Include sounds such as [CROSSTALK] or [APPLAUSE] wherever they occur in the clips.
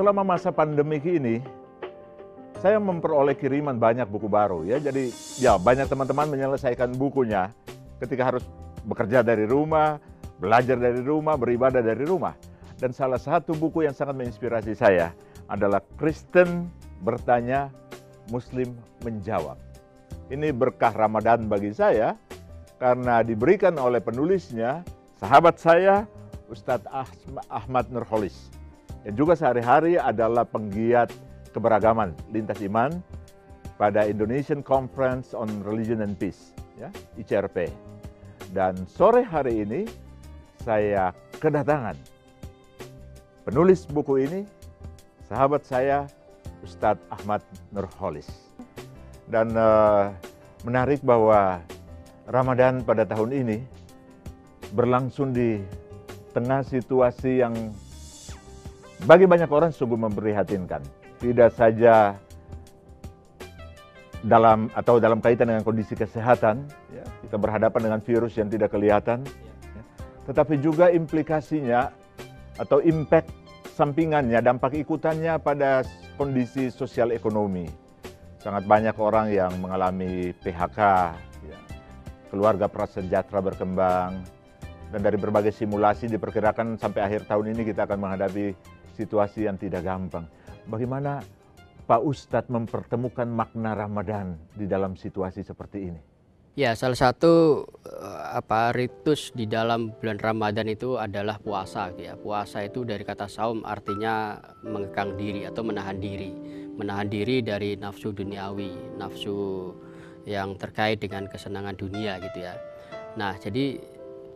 selama masa pandemi ini, saya memperoleh kiriman banyak buku baru ya. Jadi ya banyak teman-teman menyelesaikan bukunya ketika harus bekerja dari rumah, belajar dari rumah, beribadah dari rumah. Dan salah satu buku yang sangat menginspirasi saya adalah Kristen bertanya, Muslim menjawab. Ini berkah Ramadan bagi saya karena diberikan oleh penulisnya, sahabat saya, Ustadz Ahmad Nurholis. Yang juga sehari-hari adalah penggiat keberagaman lintas iman pada Indonesian Conference on Religion and Peace, ya, ICRP. Dan sore hari ini saya kedatangan penulis buku ini, sahabat saya Ustadz Ahmad Nurholis. Dan uh, menarik bahwa Ramadan pada tahun ini berlangsung di tengah situasi yang bagi banyak orang sungguh memprihatinkan. Tidak saja dalam atau dalam kaitan dengan kondisi kesehatan, ya, kita berhadapan dengan virus yang tidak kelihatan, ya, tetapi juga implikasinya atau impact sampingannya, dampak ikutannya pada kondisi sosial ekonomi. Sangat banyak orang yang mengalami PHK, ya. keluarga prasejahtera berkembang, dan dari berbagai simulasi diperkirakan sampai akhir tahun ini kita akan menghadapi situasi yang tidak gampang. Bagaimana Pak Ustadz mempertemukan makna Ramadan di dalam situasi seperti ini? Ya, salah satu eh, apa ritus di dalam bulan Ramadan itu adalah puasa ya. Puasa itu dari kata saum artinya mengekang diri atau menahan diri. Menahan diri dari nafsu duniawi, nafsu yang terkait dengan kesenangan dunia gitu ya. Nah, jadi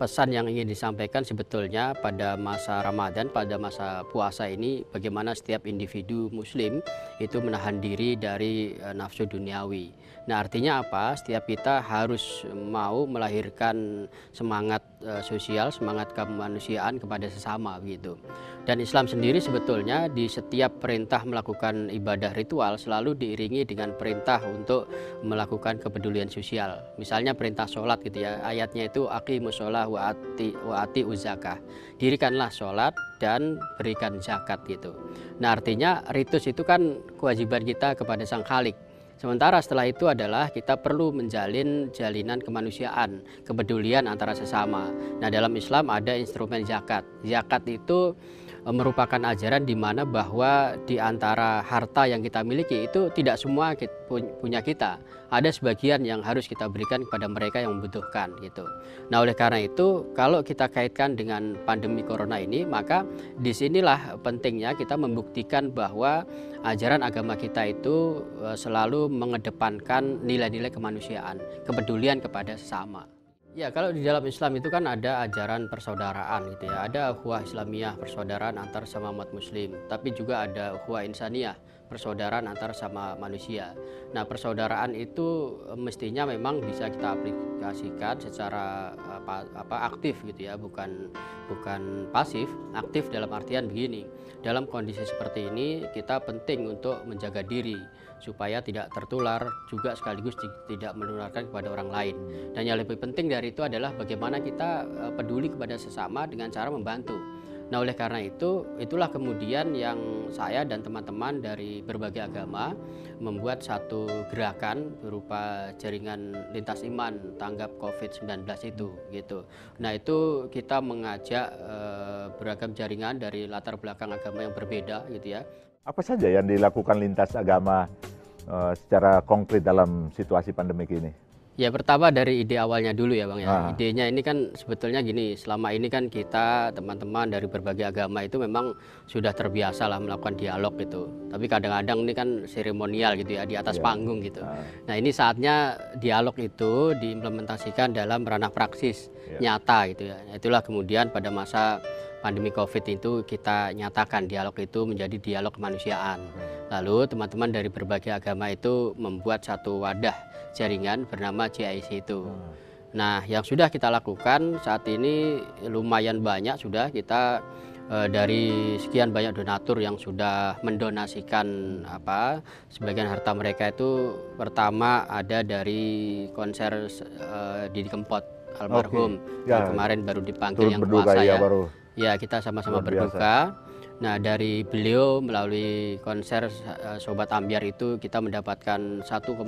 pesan yang ingin disampaikan sebetulnya pada masa Ramadan, pada masa puasa ini bagaimana setiap individu muslim itu menahan diri dari uh, nafsu duniawi. Nah, artinya apa? Setiap kita harus mau melahirkan semangat uh, sosial, semangat kemanusiaan kepada sesama gitu. Dan Islam sendiri sebetulnya di setiap perintah melakukan ibadah ritual selalu diiringi dengan perintah untuk melakukan kepedulian sosial. Misalnya perintah sholat gitu ya, ayatnya itu aqimus sholat wa ati, wa uzakah. Dirikanlah sholat dan berikan zakat gitu. Nah artinya ritus itu kan kewajiban kita kepada sang khalik. Sementara setelah itu adalah kita perlu menjalin jalinan kemanusiaan, kepedulian antara sesama. Nah dalam Islam ada instrumen zakat. Zakat itu merupakan ajaran di mana bahwa di antara harta yang kita miliki itu tidak semua punya kita. Ada sebagian yang harus kita berikan kepada mereka yang membutuhkan gitu. Nah, oleh karena itu kalau kita kaitkan dengan pandemi corona ini, maka di sinilah pentingnya kita membuktikan bahwa ajaran agama kita itu e, selalu mengedepankan nilai-nilai kemanusiaan, kepedulian kepada sesama. Ya, kalau di dalam Islam itu kan ada ajaran persaudaraan gitu ya. Ada ukhuwah Islamiyah, persaudaraan antar sama umat muslim, tapi juga ada ukhuwah insaniyah, persaudaraan antar sama manusia. Nah, persaudaraan itu eh, mestinya memang bisa kita aplikasikan secara apa, apa aktif gitu ya, bukan bukan pasif, aktif dalam artian begini. Dalam kondisi seperti ini kita penting untuk menjaga diri supaya tidak tertular juga sekaligus tidak menularkan kepada orang lain. Dan yang lebih penting dari itu adalah bagaimana kita eh, peduli kepada sesama dengan cara membantu. Nah, oleh karena itu, itulah kemudian yang saya dan teman-teman dari berbagai agama membuat satu gerakan berupa jaringan lintas iman tanggap COVID-19 itu gitu. Nah, itu kita mengajak e, beragam jaringan dari latar belakang agama yang berbeda gitu ya. Apa saja yang dilakukan lintas agama uh, secara konkret dalam situasi pandemi ini? Ya pertama dari ide awalnya dulu ya bang ya. Ah. Idenya ini kan sebetulnya gini, selama ini kan kita teman-teman dari berbagai agama itu memang sudah terbiasa lah melakukan dialog gitu. Tapi kadang-kadang ini kan seremonial gitu ya di atas yeah. panggung gitu. Ah. Nah ini saatnya dialog itu diimplementasikan dalam ranah praksis yeah. nyata gitu ya. Itulah kemudian pada masa pandemi COVID itu kita nyatakan dialog itu menjadi dialog kemanusiaan. Lalu teman-teman dari berbagai agama itu membuat satu wadah jaringan bernama CIC itu. Hmm. Nah, yang sudah kita lakukan saat ini lumayan banyak sudah kita e, dari sekian banyak donatur yang sudah mendonasikan apa sebagian harta mereka itu pertama ada dari konser e, Didi Kempot almarhum okay. ya, kemarin baru dipanggil yang kuasa ya. ya. Baru. Ya, kita sama-sama berduka. Nah, dari beliau melalui konser uh, Sobat Ambiar itu kita mendapatkan 1,5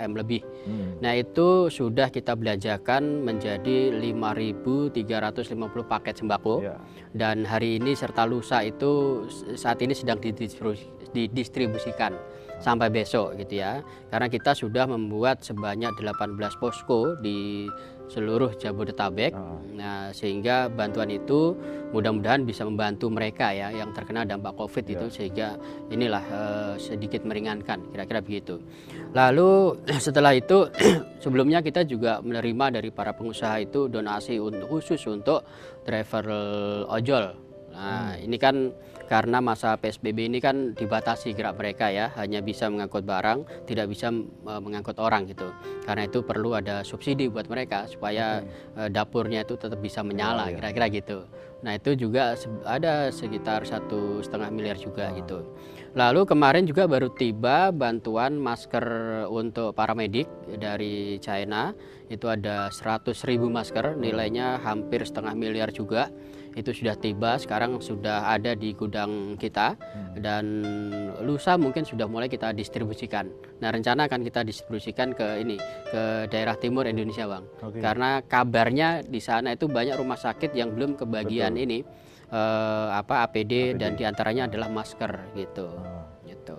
M lebih. Hmm. Nah, itu sudah kita belanjakan menjadi 5.350 paket sembako. Yeah. Dan hari ini serta lusa itu saat ini sedang didistribusikan sampai besok gitu ya. Karena kita sudah membuat sebanyak 18 posko di seluruh Jabodetabek. Oh. Nah, sehingga bantuan itu mudah-mudahan bisa membantu mereka ya yang terkena dampak Covid yeah. itu ya. sehingga inilah uh, sedikit meringankan kira-kira begitu. Lalu [CLEARS THROAT] setelah itu [CLEARS THROAT] sebelumnya kita juga menerima dari para pengusaha itu donasi untuk khusus untuk driver ojol. Nah, hmm. ini kan karena masa PSBB ini kan dibatasi gerak mereka ya, hanya bisa mengangkut barang, tidak bisa uh, mengangkut orang gitu. Karena itu perlu ada subsidi buat mereka supaya uh, dapurnya itu tetap bisa menyala, iya. kira-kira gitu. Nah itu juga ada sekitar satu setengah miliar juga oh. gitu. Lalu kemarin juga baru tiba bantuan masker untuk para medik dari China. Itu ada 100 ribu masker, nilainya hampir setengah miliar juga itu sudah tiba sekarang sudah ada di gudang kita hmm. dan lusa mungkin sudah mulai kita distribusikan. Nah rencana akan kita distribusikan ke ini ke daerah timur Indonesia bang, okay. karena kabarnya di sana itu banyak rumah sakit yang belum kebagian Betul. ini eh, apa APD, APD dan di antaranya adalah masker gitu. Oh. gitu.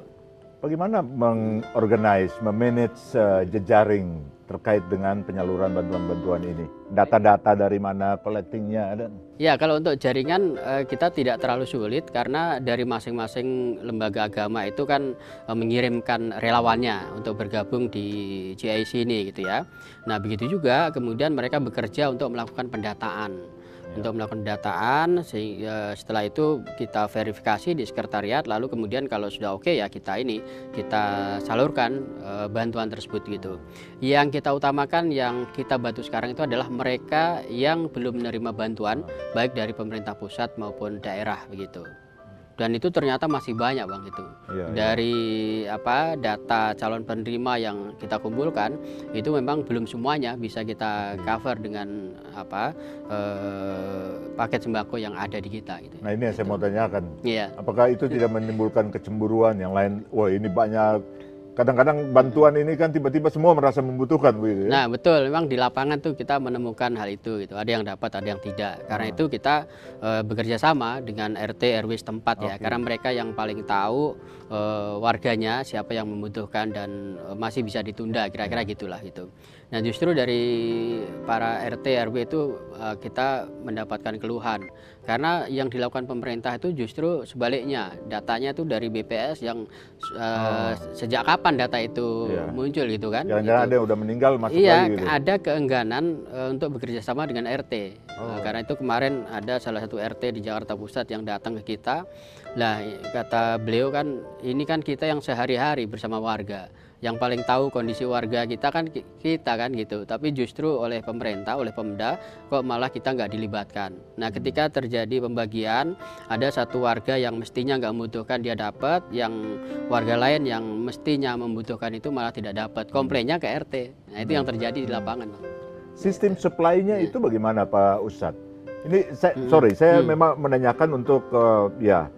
Bagaimana mengorganize, memanage uh, jejaring terkait dengan penyaluran bantuan-bantuan ini? Data-data dari mana collectingnya ada? Ya, kalau untuk jaringan eh, kita tidak terlalu sulit karena dari masing-masing lembaga agama itu kan eh, mengirimkan relawannya untuk bergabung di GIC ini gitu ya. Nah, begitu juga kemudian mereka bekerja untuk melakukan pendataan ya. untuk melakukan pendataan sehingga setelah itu kita verifikasi di sekretariat lalu kemudian kalau sudah oke okay, ya kita ini kita salurkan e, bantuan tersebut gitu. Yang kita utamakan yang kita bantu sekarang itu adalah mereka yang belum menerima bantuan baik dari pemerintah pusat maupun daerah begitu dan itu ternyata masih banyak bang itu iya. dari iya. apa data calon penerima yang kita kumpulkan itu memang belum semuanya bisa kita cover dengan apa eh, paket sembako yang ada di kita gitu. nah ini yang saya mau tanyakan iya. apakah itu tidak menimbulkan kecemburuan yang lain wah ini banyak kadang-kadang bantuan ini kan tiba-tiba semua merasa membutuhkan begitu ya. Nah, betul. Memang di lapangan tuh kita menemukan hal itu gitu. Ada yang dapat, ada yang tidak. Karena hmm. itu kita e, bekerja sama dengan RT RW setempat okay. ya. Karena mereka yang paling tahu e, warganya siapa yang membutuhkan dan e, masih bisa ditunda kira-kira gitulah gitu. Nah, justru dari para RT RW itu e, kita mendapatkan keluhan karena yang dilakukan pemerintah itu justru sebaliknya datanya itu dari BPS yang uh, oh. sejak kapan data itu iya. muncul gitu kan jangan-jangan gitu. ada yang udah meninggal masuk iya lagi gitu. ada keengganan uh, untuk bekerja sama dengan RT oh. uh, karena itu kemarin ada salah satu RT di Jakarta Pusat yang datang ke kita lah kata beliau kan ini kan kita yang sehari-hari bersama warga yang paling tahu kondisi warga kita kan kita kan gitu. Tapi justru oleh pemerintah oleh Pemda kok malah kita nggak dilibatkan. Nah ketika terjadi pembagian ada satu warga yang mestinya nggak membutuhkan dia dapat yang warga lain yang mestinya membutuhkan itu malah tidak dapat. Komplainnya ke RT nah itu yang terjadi di lapangan sistem supply-nya itu bagaimana Pak Ustadz? Ini saya, hmm. sorry saya hmm. memang menanyakan untuk uh, ya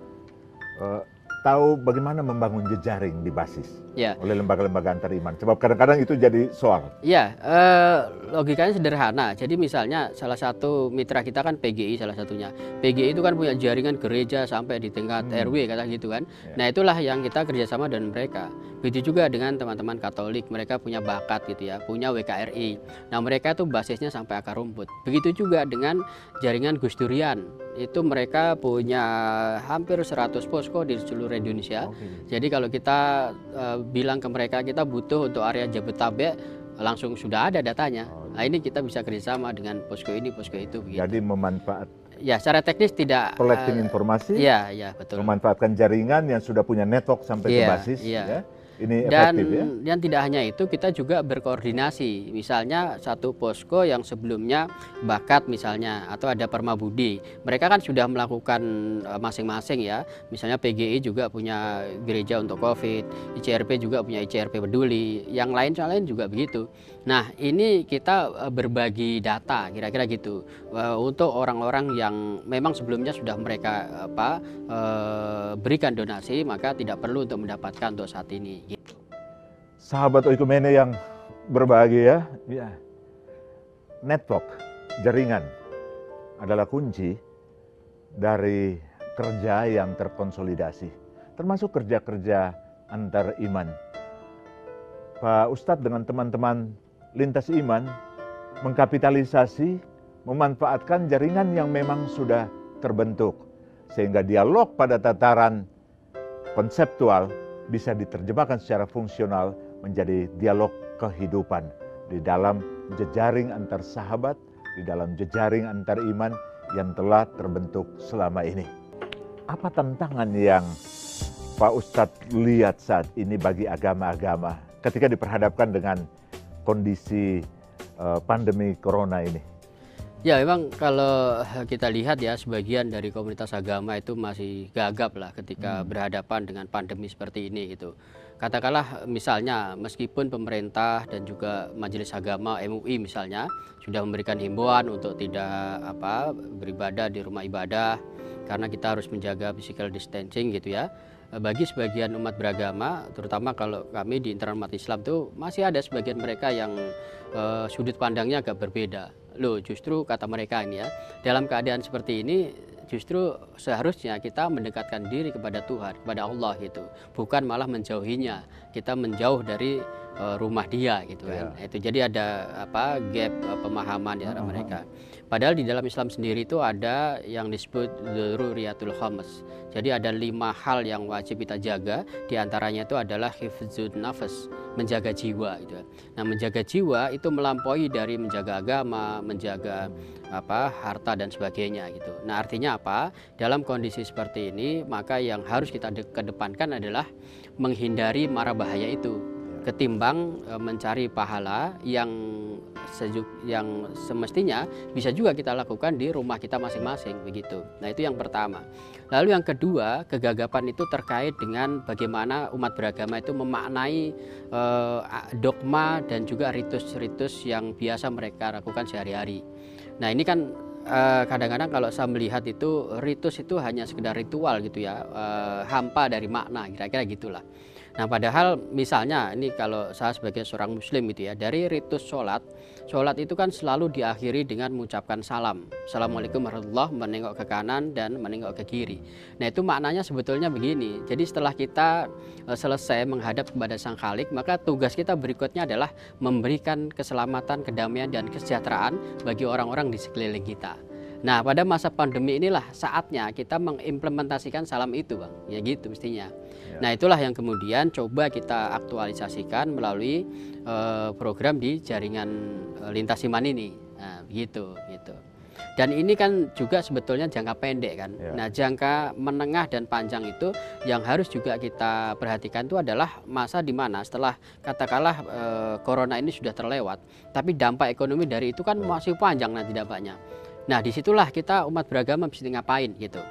uh, tahu bagaimana membangun jejaring di basis ya. oleh lembaga-lembaga antar iman. Sebab kadang-kadang itu jadi soal. Ya, eh, logikanya sederhana. Jadi misalnya salah satu mitra kita kan PGI salah satunya. PGI itu kan punya jaringan gereja sampai di tingkat hmm. RW kata gitu kan. Ya. Nah itulah yang kita kerjasama dengan mereka. Begitu juga dengan teman-teman Katolik, mereka punya bakat gitu ya, punya WKRI. Nah mereka itu basisnya sampai akar rumput. Begitu juga dengan jaringan Gus Durian itu mereka punya hampir 100 posko di seluruh Indonesia. Okay. Jadi kalau kita uh, bilang ke mereka kita butuh untuk area Jabodetabek langsung sudah ada datanya. Oh, nah ini kita bisa kerjasama dengan posko ini, posko itu. Begitu. Jadi memanfaat. Ya, secara teknis tidak. Collecting uh, informasi. Ya, ya betul. Memanfaatkan jaringan yang sudah punya network sampai ya, ke basis. Ya. ya ini dan efektif, ya? dan tidak hanya itu kita juga berkoordinasi. Misalnya satu posko yang sebelumnya bakat misalnya atau ada permabudi. Mereka kan sudah melakukan eh, masing-masing ya. Misalnya PGI juga punya gereja untuk COVID ICRP juga punya ICRP peduli. Yang lain lain juga begitu Nah, ini kita eh, berbagi data kira-kira gitu eh, untuk orang-orang yang memang sebelumnya sudah mereka apa eh, berikan donasi maka tidak perlu untuk mendapatkan untuk saat ini. Gitu. Sahabat Oikumene yang berbahagia, ya. Network, jaringan adalah kunci dari kerja yang terkonsolidasi, termasuk kerja-kerja antar iman. Pak Ustadz dengan teman-teman lintas iman mengkapitalisasi, memanfaatkan jaringan yang memang sudah terbentuk. Sehingga dialog pada tataran konseptual bisa diterjemahkan secara fungsional menjadi dialog kehidupan di dalam jejaring antar sahabat, di dalam jejaring antar iman yang telah terbentuk selama ini. Apa tantangan yang Pak Ustadz lihat saat ini bagi agama-agama ketika diperhadapkan dengan kondisi uh, pandemi corona ini? Ya memang kalau kita lihat ya sebagian dari komunitas agama itu masih gagap lah ketika hmm. berhadapan dengan pandemi seperti ini gitu. Katakanlah misalnya meskipun pemerintah dan juga majelis agama MUI misalnya sudah memberikan himbauan untuk tidak apa beribadah di rumah ibadah karena kita harus menjaga physical distancing gitu ya Eh, bagi sebagian umat beragama, terutama kalau kami di internal umat Islam tuh masih ada sebagian mereka yang uh, sudut pandangnya agak berbeda. Loh, justru kata mereka ini ya, dalam keadaan seperti ini justru seharusnya kita mendekatkan diri kepada Tuhan, kepada Allah gitu, bukan malah menjauhinya. Kita menjauh dari uh, rumah dia gitu kan. Yeah. Itu jadi ada apa gap uh, pemahaman di antara uh -huh. mereka. Padahal di dalam Islam sendiri itu ada yang disebut Ruriyatul Khams. Jadi ada lima hal yang wajib kita jaga. Di antaranya itu adalah hifzud nafas, menjaga jiwa. Gitu. Nah menjaga jiwa itu melampaui dari menjaga agama, menjaga apa harta dan sebagainya gitu. Nah artinya apa? Dalam kondisi seperti ini maka yang harus kita kedepankan adalah menghindari mara bahaya itu ketimbang e, mencari pahala yang sejuk yang semestinya bisa juga kita lakukan di rumah kita masing-masing begitu. Nah, itu yang pertama. Lalu yang kedua, kegagapan itu terkait dengan bagaimana umat beragama itu memaknai e, dogma dan juga ritus-ritus yang biasa mereka lakukan sehari-hari. Nah, ini kan e, kadang-kadang kalau saya melihat itu ritus itu hanya sekedar ritual gitu ya, e, hampa dari makna kira-kira gitulah. Nah padahal misalnya ini kalau saya sebagai seorang muslim gitu ya dari ritus sholat Sholat itu kan selalu diakhiri dengan mengucapkan salam. Assalamualaikum warahmatullahi menengok ke kanan dan menengok ke kiri. Nah itu maknanya sebetulnya begini. Jadi setelah kita e, selesai menghadap kepada Sang Khalik Maka tugas kita berikutnya adalah memberikan keselamatan, kedamaian, dan kesejahteraan bagi orang-orang di sekeliling kita Nah, pada masa pandemi inilah saatnya kita mengimplementasikan salam itu, Bang. Ya gitu mestinya. Ya. Nah, itulah yang kemudian coba kita aktualisasikan melalui uh, program di jaringan uh, lintas iman ini. Nah, begitu, gitu. Dan ini kan juga sebetulnya jangka pendek kan. Ya. Nah, jangka menengah dan panjang itu yang harus juga kita perhatikan itu adalah masa di mana setelah katakanlah e, corona ini sudah terlewat, tapi dampak ekonomi dari itu kan ya. masih panjang nanti dampaknya. Nah di situlah kita umat beragama bisa ngapain gitu.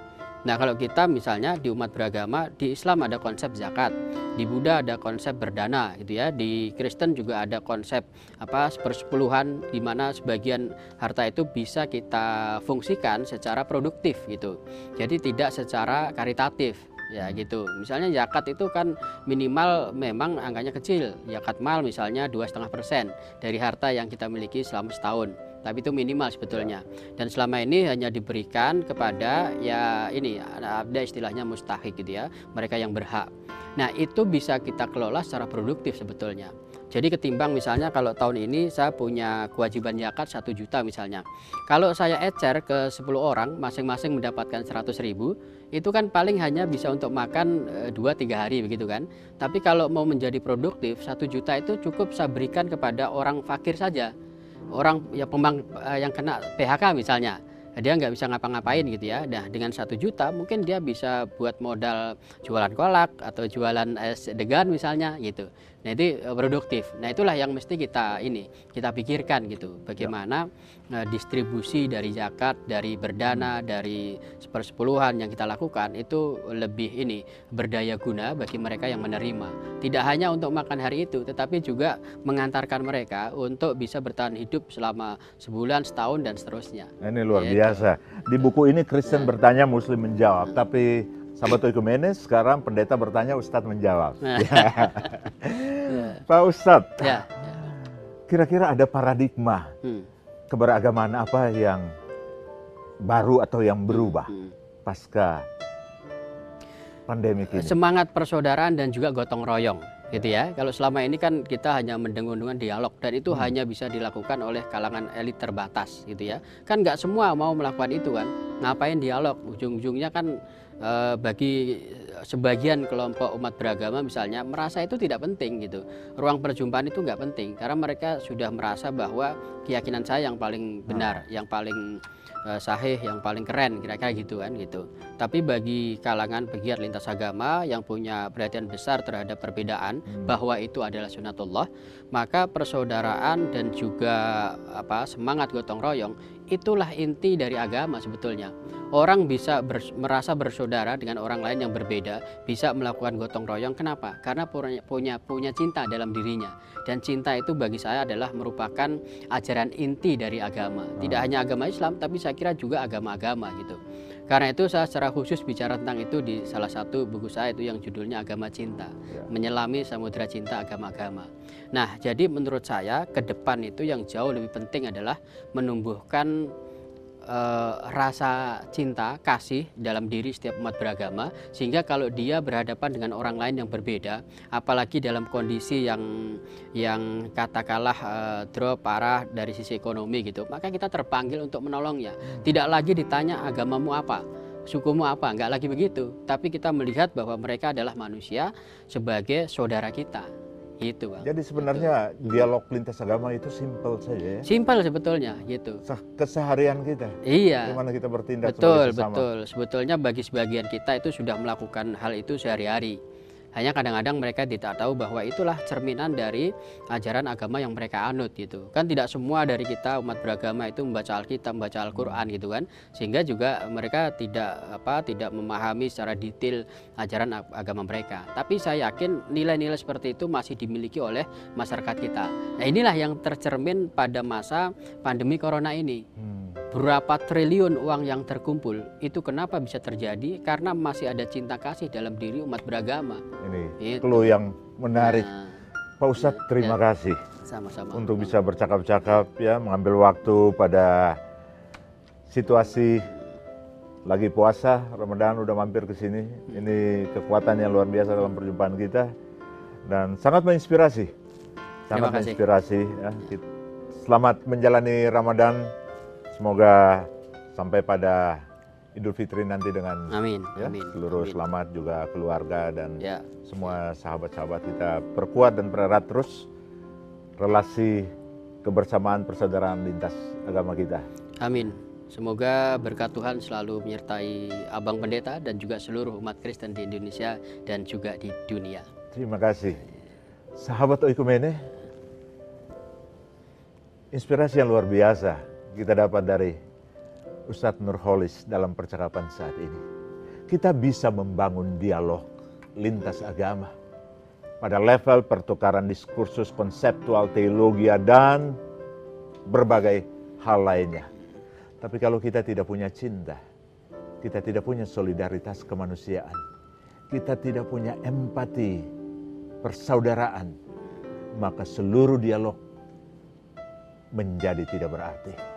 Nah kalau kita misalnya di umat beragama di Islam ada konsep zakat, di Buddha ada konsep berdana gitu ya, di Kristen juga ada konsep apa sepersepuluhan di mana sebagian harta itu bisa kita fungsikan secara produktif gitu. Jadi tidak secara karitatif ya gitu. Misalnya zakat itu kan minimal memang angkanya kecil, zakat mal misalnya dua setengah persen dari harta yang kita miliki selama setahun tapi itu minimal sebetulnya. Dan selama ini hanya diberikan kepada ya ini ada istilahnya mustahik gitu ya mereka yang berhak. Nah itu bisa kita kelola secara produktif sebetulnya. Jadi ketimbang misalnya kalau tahun ini saya punya kewajiban zakat satu juta misalnya. Kalau saya ecer ke 10 orang masing-masing mendapatkan 100 ribu itu kan paling hanya bisa untuk makan 2-3 eh, hari begitu kan. Tapi kalau mau menjadi produktif satu juta itu cukup saya berikan kepada orang fakir saja orang ya pembang uh, yang kena PHK misalnya dia nggak bisa ngapa-ngapain gitu ya. Nah dengan satu juta mungkin dia bisa buat modal jualan kolak atau jualan es degan misalnya gitu. Nah itu eh, produktif. Nah itulah yang mesti kita ini kita pikirkan gitu. Bagaimana ya. distribusi dari zakat, dari berdana, dari sepersepuluhan yang kita lakukan itu lebih ini berdaya guna bagi mereka yang menerima. Tidak hanya untuk makan hari itu, tetapi juga mengantarkan mereka untuk bisa bertahan hidup selama sebulan, setahun dan seterusnya. Nah, ini luar gitu. biasa. Di buku ini Kristen nah. bertanya, Muslim menjawab. Nah. Tapi Sahabat Ekumenes, sekarang pendeta bertanya, Ustadz menjawab. Nah. [LAUGHS] Pak Ustadz, ya. kira-kira ada paradigma hmm. keberagaman apa yang baru atau yang berubah hmm. pasca pandemi ini? Semangat persaudaraan dan juga gotong royong gitu ya. Kalau selama ini kan kita hanya mendengung-dengung dialog dan itu hmm. hanya bisa dilakukan oleh kalangan elit terbatas gitu ya. Kan nggak semua mau melakukan itu kan. Ngapain dialog? Ujung-ujungnya kan e, bagi sebagian kelompok umat beragama misalnya merasa itu tidak penting gitu. Ruang perjumpaan itu nggak penting karena mereka sudah merasa bahwa keyakinan saya yang paling benar, hmm. yang paling uh, sahih yang paling keren kira-kira gitu kan gitu. Tapi bagi kalangan pegiat lintas agama yang punya perhatian besar terhadap perbedaan hmm. bahwa itu adalah sunatullah, maka persaudaraan dan juga apa semangat gotong royong itulah inti dari agama sebetulnya. Orang bisa ber, merasa bersaudara dengan orang lain yang berbeda, bisa melakukan gotong royong. Kenapa? Karena punya punya punya cinta dalam dirinya. Dan cinta itu bagi saya adalah merupakan ajaran inti dari agama. Tidak hanya agama Islam, tapi saya kira juga agama-agama gitu. Karena itu saya secara khusus bicara tentang itu di salah satu buku saya itu yang judulnya Agama Cinta, ya. menyelami samudera cinta agama-agama. Nah, jadi menurut saya ke depan itu yang jauh lebih penting adalah menumbuhkan uh, rasa cinta, kasih dalam diri setiap umat beragama sehingga kalau dia berhadapan dengan orang lain yang berbeda, apalagi dalam kondisi yang yang katakanlah uh, drop parah dari sisi ekonomi gitu, maka kita terpanggil untuk menolongnya. Tidak lagi ditanya agamamu apa, sukumu apa, enggak lagi begitu, tapi kita melihat bahwa mereka adalah manusia sebagai saudara kita Gitu, Bang. Jadi sebenarnya gitu. dialog lintas agama itu simpel saja ya. Simpel sebetulnya gitu. Keseharian kita. Iya. Gimana kita bertindak Betul, betul. Sebetulnya bagi sebagian kita itu sudah melakukan hal itu sehari-hari. Hanya kadang-kadang mereka tidak tahu bahwa itulah cerminan dari ajaran agama yang mereka anut gitu. Kan tidak semua dari kita umat beragama itu membaca Alkitab, membaca Al-Qur'an gitu kan. Sehingga juga mereka tidak apa tidak memahami secara detail ajaran agama mereka. Tapi saya yakin nilai-nilai seperti itu masih dimiliki oleh masyarakat kita. Nah, inilah yang tercermin pada masa pandemi corona ini. Hmm berapa triliun uang yang terkumpul itu kenapa bisa terjadi? Karena masih ada cinta kasih dalam diri umat beragama. Ini itu yang menarik. Nah, Pak Ustadz ya, terima ya. kasih sama-sama. untuk bisa bercakap-cakap ya mengambil waktu pada situasi lagi puasa Ramadan udah mampir ke sini. Hmm. ini kekuatan yang luar biasa dalam perjumpaan kita dan sangat menginspirasi. Sangat menginspirasi ya. selamat menjalani Ramadan Semoga sampai pada Idul Fitri nanti dengan amin, ya, amin, seluruh amin. selamat juga keluarga dan ya. semua sahabat-sahabat kita perkuat dan pererat terus relasi kebersamaan persaudaraan lintas agama kita. Amin. Semoga berkat Tuhan selalu menyertai Abang Pendeta dan juga seluruh umat Kristen di Indonesia dan juga di dunia. Terima kasih. Sahabat Oikumene, inspirasi yang luar biasa kita dapat dari Ustadz Nurholis dalam percakapan saat ini. Kita bisa membangun dialog lintas agama pada level pertukaran diskursus konseptual teologi dan berbagai hal lainnya. Tapi kalau kita tidak punya cinta, kita tidak punya solidaritas kemanusiaan, kita tidak punya empati, persaudaraan, maka seluruh dialog menjadi tidak berarti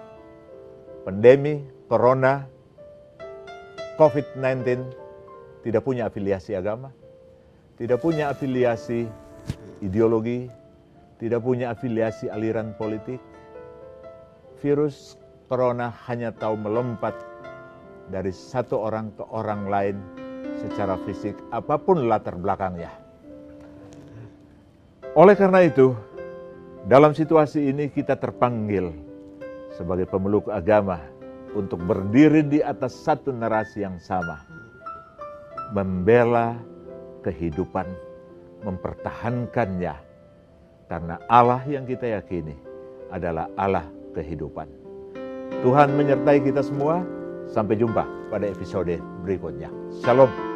pandemi corona COVID-19 tidak punya afiliasi agama, tidak punya afiliasi ideologi, tidak punya afiliasi aliran politik. Virus corona hanya tahu melompat dari satu orang ke orang lain secara fisik apa pun latar belakangnya. Oleh karena itu, dalam situasi ini kita terpanggil sebagai pemeluk agama untuk berdiri di atas satu narasi yang sama. Membela kehidupan, mempertahankannya. Karena Allah yang kita yakini adalah Allah kehidupan. Tuhan menyertai kita semua. Sampai jumpa pada episode berikutnya. Shalom.